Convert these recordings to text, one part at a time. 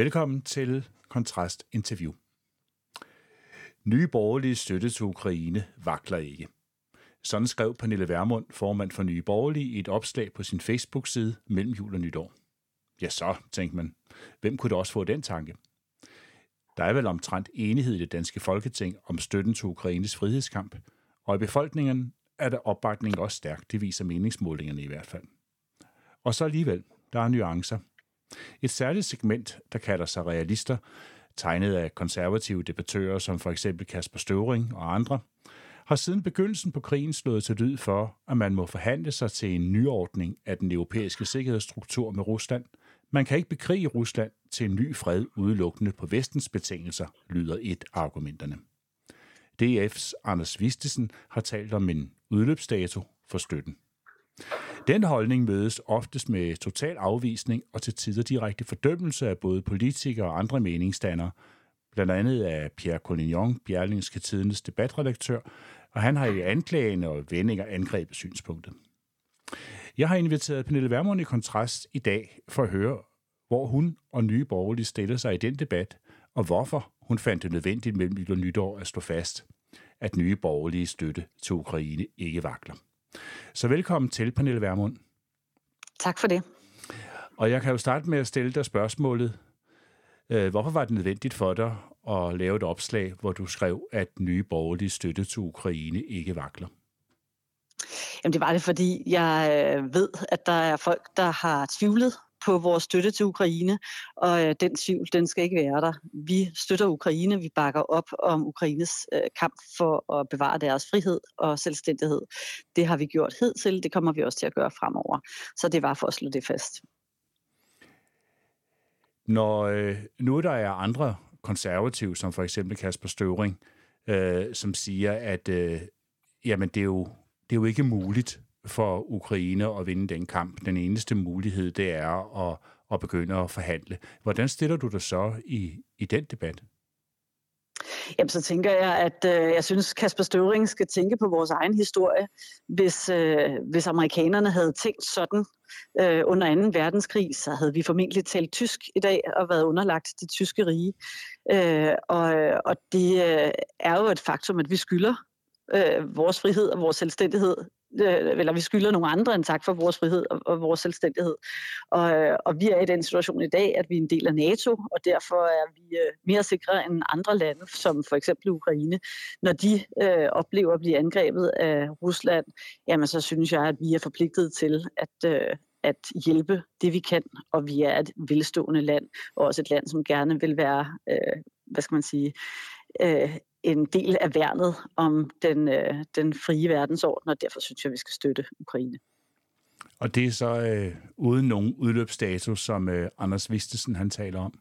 Velkommen til Kontrast Interview. Nye borgerlige støtte til Ukraine vakler ikke. Sådan skrev Pernille Vermund, formand for Nye Borgerlige, i et opslag på sin Facebook-side mellem jul og nytår. Ja så, tænkte man. Hvem kunne da også få den tanke? Der er vel omtrent enighed i det danske folketing om støtten til Ukraines frihedskamp, og i befolkningen er der opbakning også stærk, det viser meningsmålingerne i hvert fald. Og så alligevel, der er nuancer. Et særligt segment, der kalder sig realister, tegnet af konservative debattører som for eksempel Kasper Støvring og andre, har siden begyndelsen på krigen slået til lyd for, at man må forhandle sig til en nyordning af den europæiske sikkerhedsstruktur med Rusland. Man kan ikke bekrige Rusland til en ny fred udelukkende på vestens betingelser, lyder et af argumenterne. DF's Anders Vistesen har talt om en udløbsdato for støtten. Den holdning mødes oftest med total afvisning og til tider direkte fordømmelse af både politikere og andre meningsdannere, blandt andet af Pierre Collignon, Bjerlingske Tidens debatredaktør, og han har i anklagende og vendinger angrebet synspunktet. Jeg har inviteret Pernille Vermund i kontrast i dag for at høre, hvor hun og nye borgerlige stiller sig i den debat, og hvorfor hun fandt det nødvendigt mellem jul og nytår at stå fast, at nye borgerlige støtte til Ukraine ikke vakler. Så velkommen til, Pernille Vermund. Tak for det. Og jeg kan jo starte med at stille dig spørgsmålet. Øh, hvorfor var det nødvendigt for dig at lave et opslag, hvor du skrev, at nye borgerlige støtte til Ukraine ikke vakler? Jamen det var det, fordi jeg øh, ved, at der er folk, der har tvivlet på vores støtte til Ukraine, og øh, den tvivl, den skal ikke være der. Vi støtter Ukraine, vi bakker op om Ukraines øh, kamp for at bevare deres frihed og selvstændighed. Det har vi gjort hidtil, det kommer vi også til at gøre fremover. Så det var for at slå det fast. Når øh, nu der er andre konservative, som for eksempel Kasper Støvring, øh, som siger, at øh, jamen, det, er jo, det er jo ikke muligt for Ukraine at vinde den kamp. Den eneste mulighed, det er at, at begynde at forhandle. Hvordan stiller du dig så i, i den debat? Jamen, så tænker jeg, at øh, jeg synes, Kasper Støvring skal tænke på vores egen historie. Hvis, øh, hvis amerikanerne havde tænkt sådan øh, under 2. verdenskrig, så havde vi formentlig talt tysk i dag og været underlagt det tyske rige. Øh, og, og det øh, er jo et faktum, at vi skylder øh, vores frihed og vores selvstændighed Øh, eller vi skylder nogle andre en tak for vores frihed og, og vores selvstændighed. Og, øh, og vi er i den situation i dag, at vi er en del af NATO, og derfor er vi øh, mere sikre end andre lande, som for eksempel Ukraine. Når de øh, oplever at blive angrebet af Rusland, jamen så synes jeg, at vi er forpligtet til at, øh, at hjælpe det, vi kan, og vi er et velstående land, og også et land, som gerne vil være, øh, hvad skal man sige, øh, en del af værnet om den, øh, den frie verdensorden, og derfor synes jeg, vi skal støtte Ukraine. Og det er så øh, uden nogen udløbsdato, som øh, Anders Vistesen han taler om?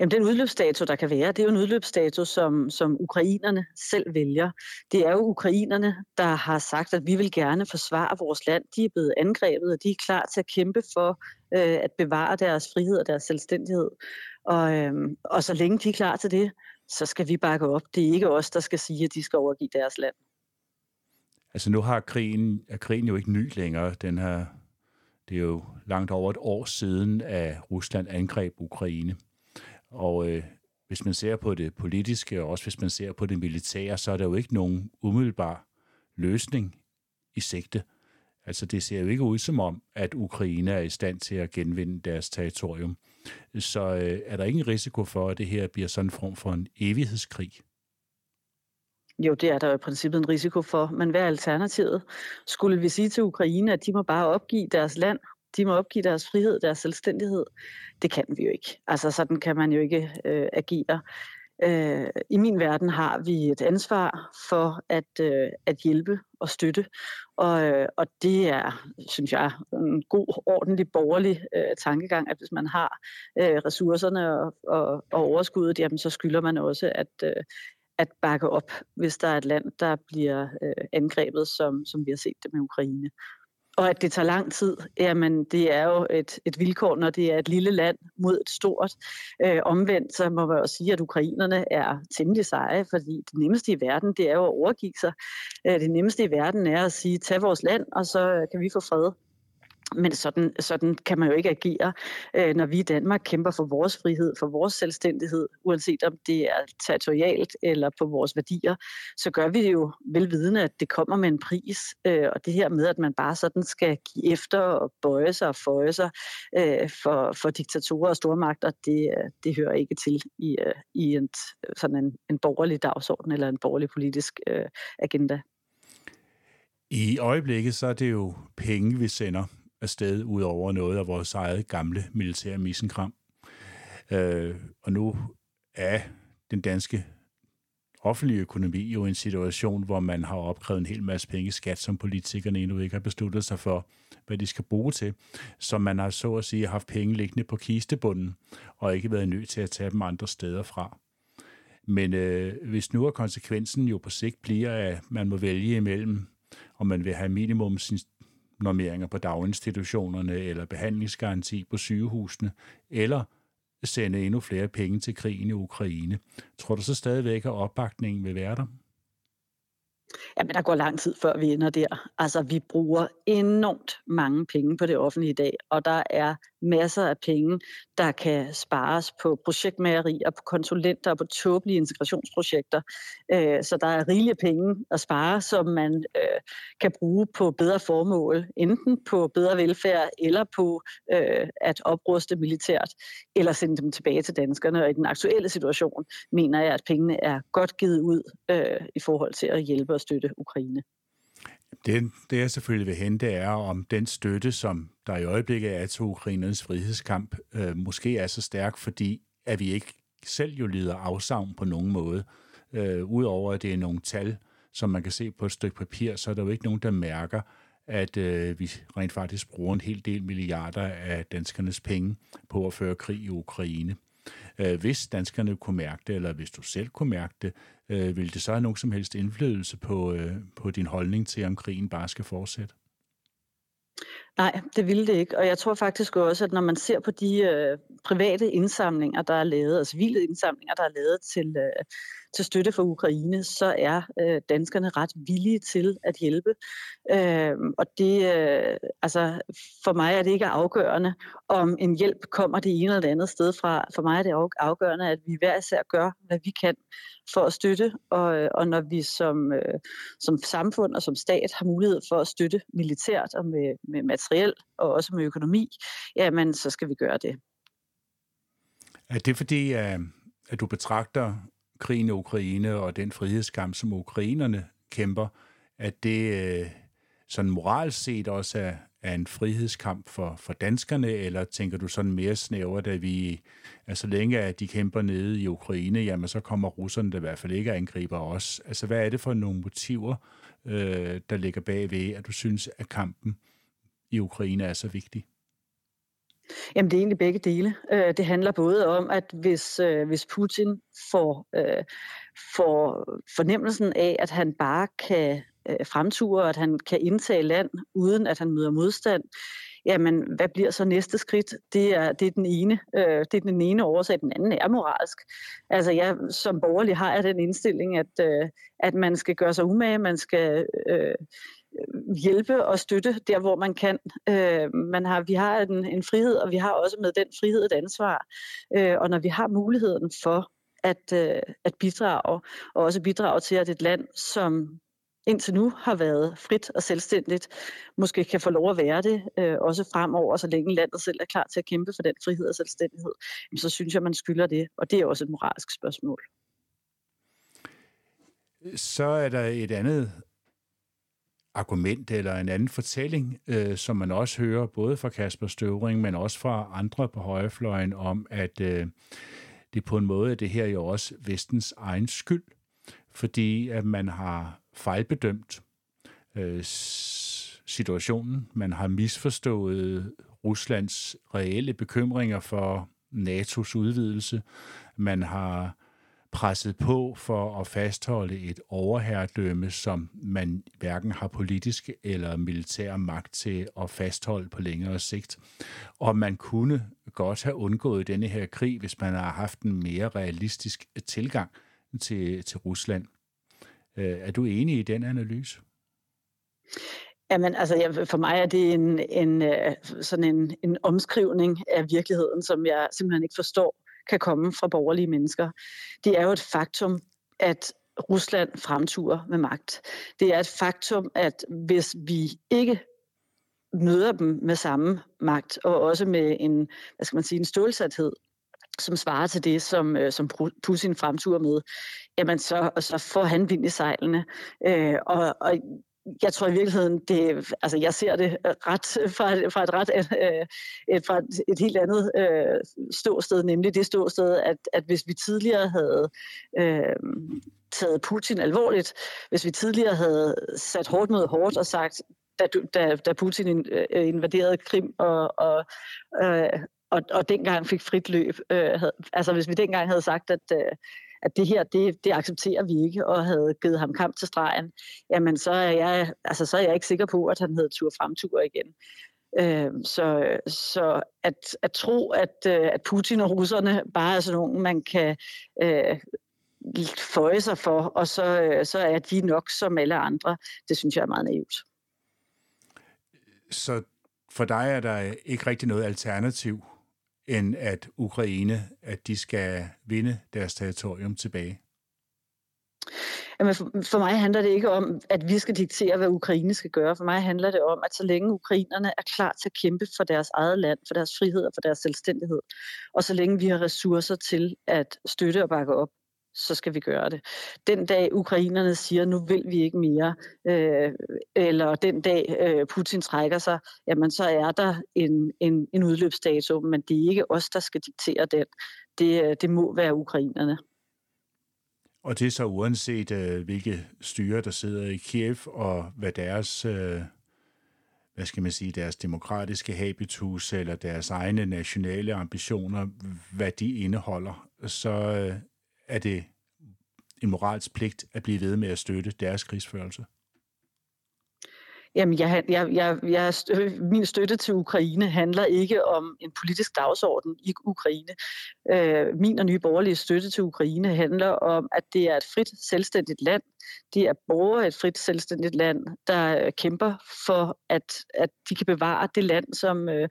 Jamen, den udløbsdato, der kan være, det er jo en udløbsdato, som, som ukrainerne selv vælger. Det er jo ukrainerne, der har sagt, at vi vil gerne forsvare vores land. De er blevet angrebet, og de er klar til at kæmpe for øh, at bevare deres frihed og deres selvstændighed. Og, øh, og så længe de er klar til det, så skal vi bakke op. Det er ikke os, der skal sige, at de skal overgive deres land. Altså nu har krigen, er krigen jo ikke ny længere. Den her, det er jo langt over et år siden, at Rusland angreb Ukraine. Og øh, hvis man ser på det politiske, og også hvis man ser på det militære, så er der jo ikke nogen umiddelbar løsning i sigte. Altså det ser jo ikke ud som om, at Ukraine er i stand til at genvinde deres territorium. Så øh, er der ingen risiko for, at det her bliver sådan en form for en evighedskrig? Jo, det er der i princippet en risiko for, men hvad er alternativet? Skulle vi sige til Ukraine, at de må bare opgive deres land, de må opgive deres frihed, deres selvstændighed? Det kan vi jo ikke. Altså sådan kan man jo ikke øh, agere. Øh, I min verden har vi et ansvar for at, øh, at hjælpe og støtte, og, øh, og det er, synes jeg, en god, ordentlig borgerlig øh, tankegang, at hvis man har øh, ressourcerne og, og, og overskuddet, jamen, så skylder man også at, øh, at bakke op, hvis der er et land, der bliver øh, angrebet, som, som vi har set det med Ukraine. Og at det tager lang tid, jamen det er jo et, et vilkår, når det er et lille land mod et stort. Øh, omvendt så må man jo sige, at ukrainerne er temmelig seje, fordi det nemmeste i verden, det er jo at overgive sig. Øh, det nemmeste i verden er at sige, tag vores land, og så øh, kan vi få fred. Men sådan, sådan kan man jo ikke agere, øh, når vi i Danmark kæmper for vores frihed, for vores selvstændighed, uanset om det er territorialt eller på vores værdier, så gør vi det jo velvidende, at det kommer med en pris. Øh, og det her med, at man bare sådan skal give efter og bøje sig og føje sig øh, for, for diktatorer og stormagter, det, øh, det hører ikke til i, øh, i en, sådan en, en borgerlig dagsorden eller en borgerlig politisk øh, agenda. I øjeblikket så er det jo penge, vi sender afsted ud over noget af vores eget gamle militære missenkram. Øh, og nu er den danske offentlige økonomi jo en situation, hvor man har opkrævet en hel masse penge skat, som politikerne endnu ikke har besluttet sig for, hvad de skal bruge til. Så man har så at sige haft penge liggende på kistebunden, og ikke været nødt til at tage dem andre steder fra. Men øh, hvis nu er konsekvensen jo på sigt bliver, at man må vælge imellem, om man vil have minimum normeringer på daginstitutionerne eller behandlingsgaranti på sygehusene, eller sende endnu flere penge til krigen i Ukraine. Tror du så stadigvæk, at opbakningen vil være der? Jamen, der går lang tid, før vi ender der. Altså, vi bruger enormt mange penge på det offentlige i dag, og der er masser af penge, der kan spares på projektmagerier, og på konsulenter og på tåbelige integrationsprojekter. Øh, så der er rigelige penge at spare, som man øh, kan bruge på bedre formål, enten på bedre velfærd eller på øh, at opruste militært, eller sende dem tilbage til danskerne. Og i den aktuelle situation mener jeg, at pengene er godt givet ud i forhold til at hjælpe og støtte Ukraine. Det, det jeg selvfølgelig vil hente er, om den støtte, som der i øjeblikket er til Ukrainens frihedskamp, øh, måske er så stærk, fordi at vi ikke selv jo lider afsavn på nogen måde. Øh, Udover at det er nogle tal, som man kan se på et stykke papir, så er der jo ikke nogen, der mærker, at øh, vi rent faktisk bruger en hel del milliarder af danskernes penge på at føre krig i Ukraine. Øh, hvis danskerne kunne mærke det, eller hvis du selv kunne mærke det, øh, det så have nogen som helst indflydelse på, øh, på din holdning til, om krigen bare skal fortsætte? Nej, det ville det ikke. Og jeg tror faktisk også, at når man ser på de øh, private indsamlinger, der er lavet, altså civile indsamlinger, der er lavet til, øh, til støtte for Ukraine, så er øh, danskerne ret villige til at hjælpe. Øh, og det, øh, altså, for mig er det ikke afgørende, om en hjælp kommer det ene eller det andet sted fra. For mig er det afgørende, at vi hver især gør, hvad vi kan for at støtte, og, øh, og når vi som, øh, som samfund og som stat har mulighed for at støtte militært og med, med materiel og også med økonomi, jamen så skal vi gøre det. Er det fordi, øh, at du betragter krigen i Ukraine og den frihedskamp, som ukrainerne kæmper, at det øh, sådan moralsk set også er, er en frihedskamp for, for danskerne, eller tænker du sådan mere snævert, at vi, altså så længe at de kæmper nede i Ukraine, jamen så kommer russerne der i hvert fald ikke angriber os. Altså hvad er det for nogle motiver, øh, der ligger bag ved, at du synes, at kampen i Ukraine er så vigtig? Jamen det er egentlig begge dele. Øh, det handler både om, at hvis, øh, hvis Putin får, øh, får fornemmelsen af, at han bare kan fremture, at han kan indtage land, uden at han møder modstand, jamen hvad bliver så næste skridt? Det er, det er, den, ene, det er den ene årsag, den anden er moralsk. Altså jeg som borgerlig har jeg den indstilling, at, at man skal gøre sig umage, man skal øh, hjælpe og støtte der, hvor man kan. Øh, man har, vi har en, en frihed, og vi har også med den frihed et ansvar. Øh, og når vi har muligheden for at, øh, at bidrage, og også bidrage til, at et land, som indtil nu har været frit og selvstændigt, måske kan få lov at være det, øh, også fremover, så længe landet selv er klar til at kæmpe for den frihed og selvstændighed, så synes jeg, man skylder det, og det er også et moralsk spørgsmål. Så er der et andet argument eller en anden fortælling, øh, som man også hører både fra Kasper Støvring, men også fra andre på højrefløjen om, at øh, det på en måde det her jo også vestens egen skyld, fordi at man har fejlbedømt øh, situationen, man har misforstået Ruslands reelle bekymringer for NATO's udvidelse, man har presset på for at fastholde et overherredømme, som man hverken har politisk eller militær magt til at fastholde på længere sigt. Og man kunne godt have undgået denne her krig, hvis man har haft en mere realistisk tilgang til, til Rusland. Øh, er du enig i den analyse? Jamen, altså, for mig er det en, en, øh, sådan en, en omskrivning af virkeligheden, som jeg simpelthen ikke forstår kan komme fra borgerlige mennesker. Det er jo et faktum, at Rusland fremturer med magt. Det er et faktum, at hvis vi ikke møder dem med samme magt, og også med en, hvad skal man sige, en stålsathed, som svarer til det, som, øh, som Putin fremturer med, jamen så, så får han vind i sejlene. Øh, og, og jeg tror i virkeligheden, det, altså jeg ser det øh, ret øh, fra, fra et ret øh, et, fra et, et helt andet øh, ståsted, nemlig det ståsted, at, at hvis vi tidligere havde øh, taget Putin alvorligt, hvis vi tidligere havde sat hårdt mod hårdt og sagt, da, da, da Putin invaderede Krim og, og, øh, og, og dengang fik frit løb, øh, havde, altså hvis vi dengang havde sagt, at øh, at det her, det, det accepterer vi ikke, og havde givet ham kamp til stregen, jamen så er jeg, altså, så er jeg ikke sikker på, at han havde tur fremtur igen. Øh, så så at, at tro, at, øh, at Putin og russerne bare er sådan nogen, man kan øh, føje sig for, og så, øh, så er de nok som alle andre, det synes jeg er meget naivt. Så for dig er der ikke rigtig noget alternativ end at Ukraine, at de skal vinde deres territorium tilbage? Jamen for, for mig handler det ikke om, at vi skal diktere, hvad Ukraine skal gøre. For mig handler det om, at så længe ukrainerne er klar til at kæmpe for deres eget land, for deres frihed og for deres selvstændighed, og så længe vi har ressourcer til at støtte og bakke op, så skal vi gøre det. Den dag ukrainerne siger, nu vil vi ikke mere, øh, eller den dag øh, Putin trækker sig, jamen så er der en, en, en udløbsdato, men det er ikke os, der skal diktere den. Det, øh, det må være ukrainerne. Og det er så uanset øh, hvilke styre, der sidder i Kiev, og hvad deres, øh, hvad skal man sige, deres demokratiske habitus, eller deres egne nationale ambitioner, hvad de indeholder, så øh, er det en moralsk pligt at blive ved med at støtte deres krigsførelse? Jamen, jeg, jeg, jeg, jeg, min støtte til Ukraine handler ikke om en politisk dagsorden i Ukraine. Øh, min og nye borgerlige støtte til Ukraine handler om, at det er et frit, selvstændigt land. Det er borgere et frit, selvstændigt land, der kæmper for, at, at de kan bevare det land, som, øh,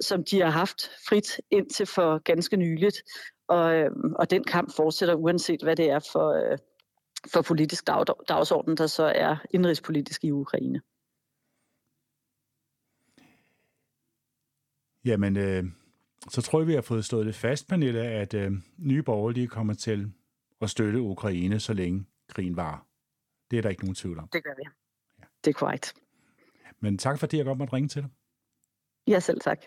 som de har haft frit indtil for ganske nyligt. Og, øh, og den kamp fortsætter uanset hvad det er for, øh, for politisk dag, dagsorden, der så er indrigspolitisk i Ukraine. Jamen, øh, så tror jeg, vi har fået stået det fast, Pernille, at øh, nye borgerlige kommer til at støtte Ukraine, så længe krigen var. Det er der ikke nogen tvivl om. Det gør vi. Ja. Det er korrekt. Men tak fordi jeg godt måtte ringe til dig. Ja, selv tak.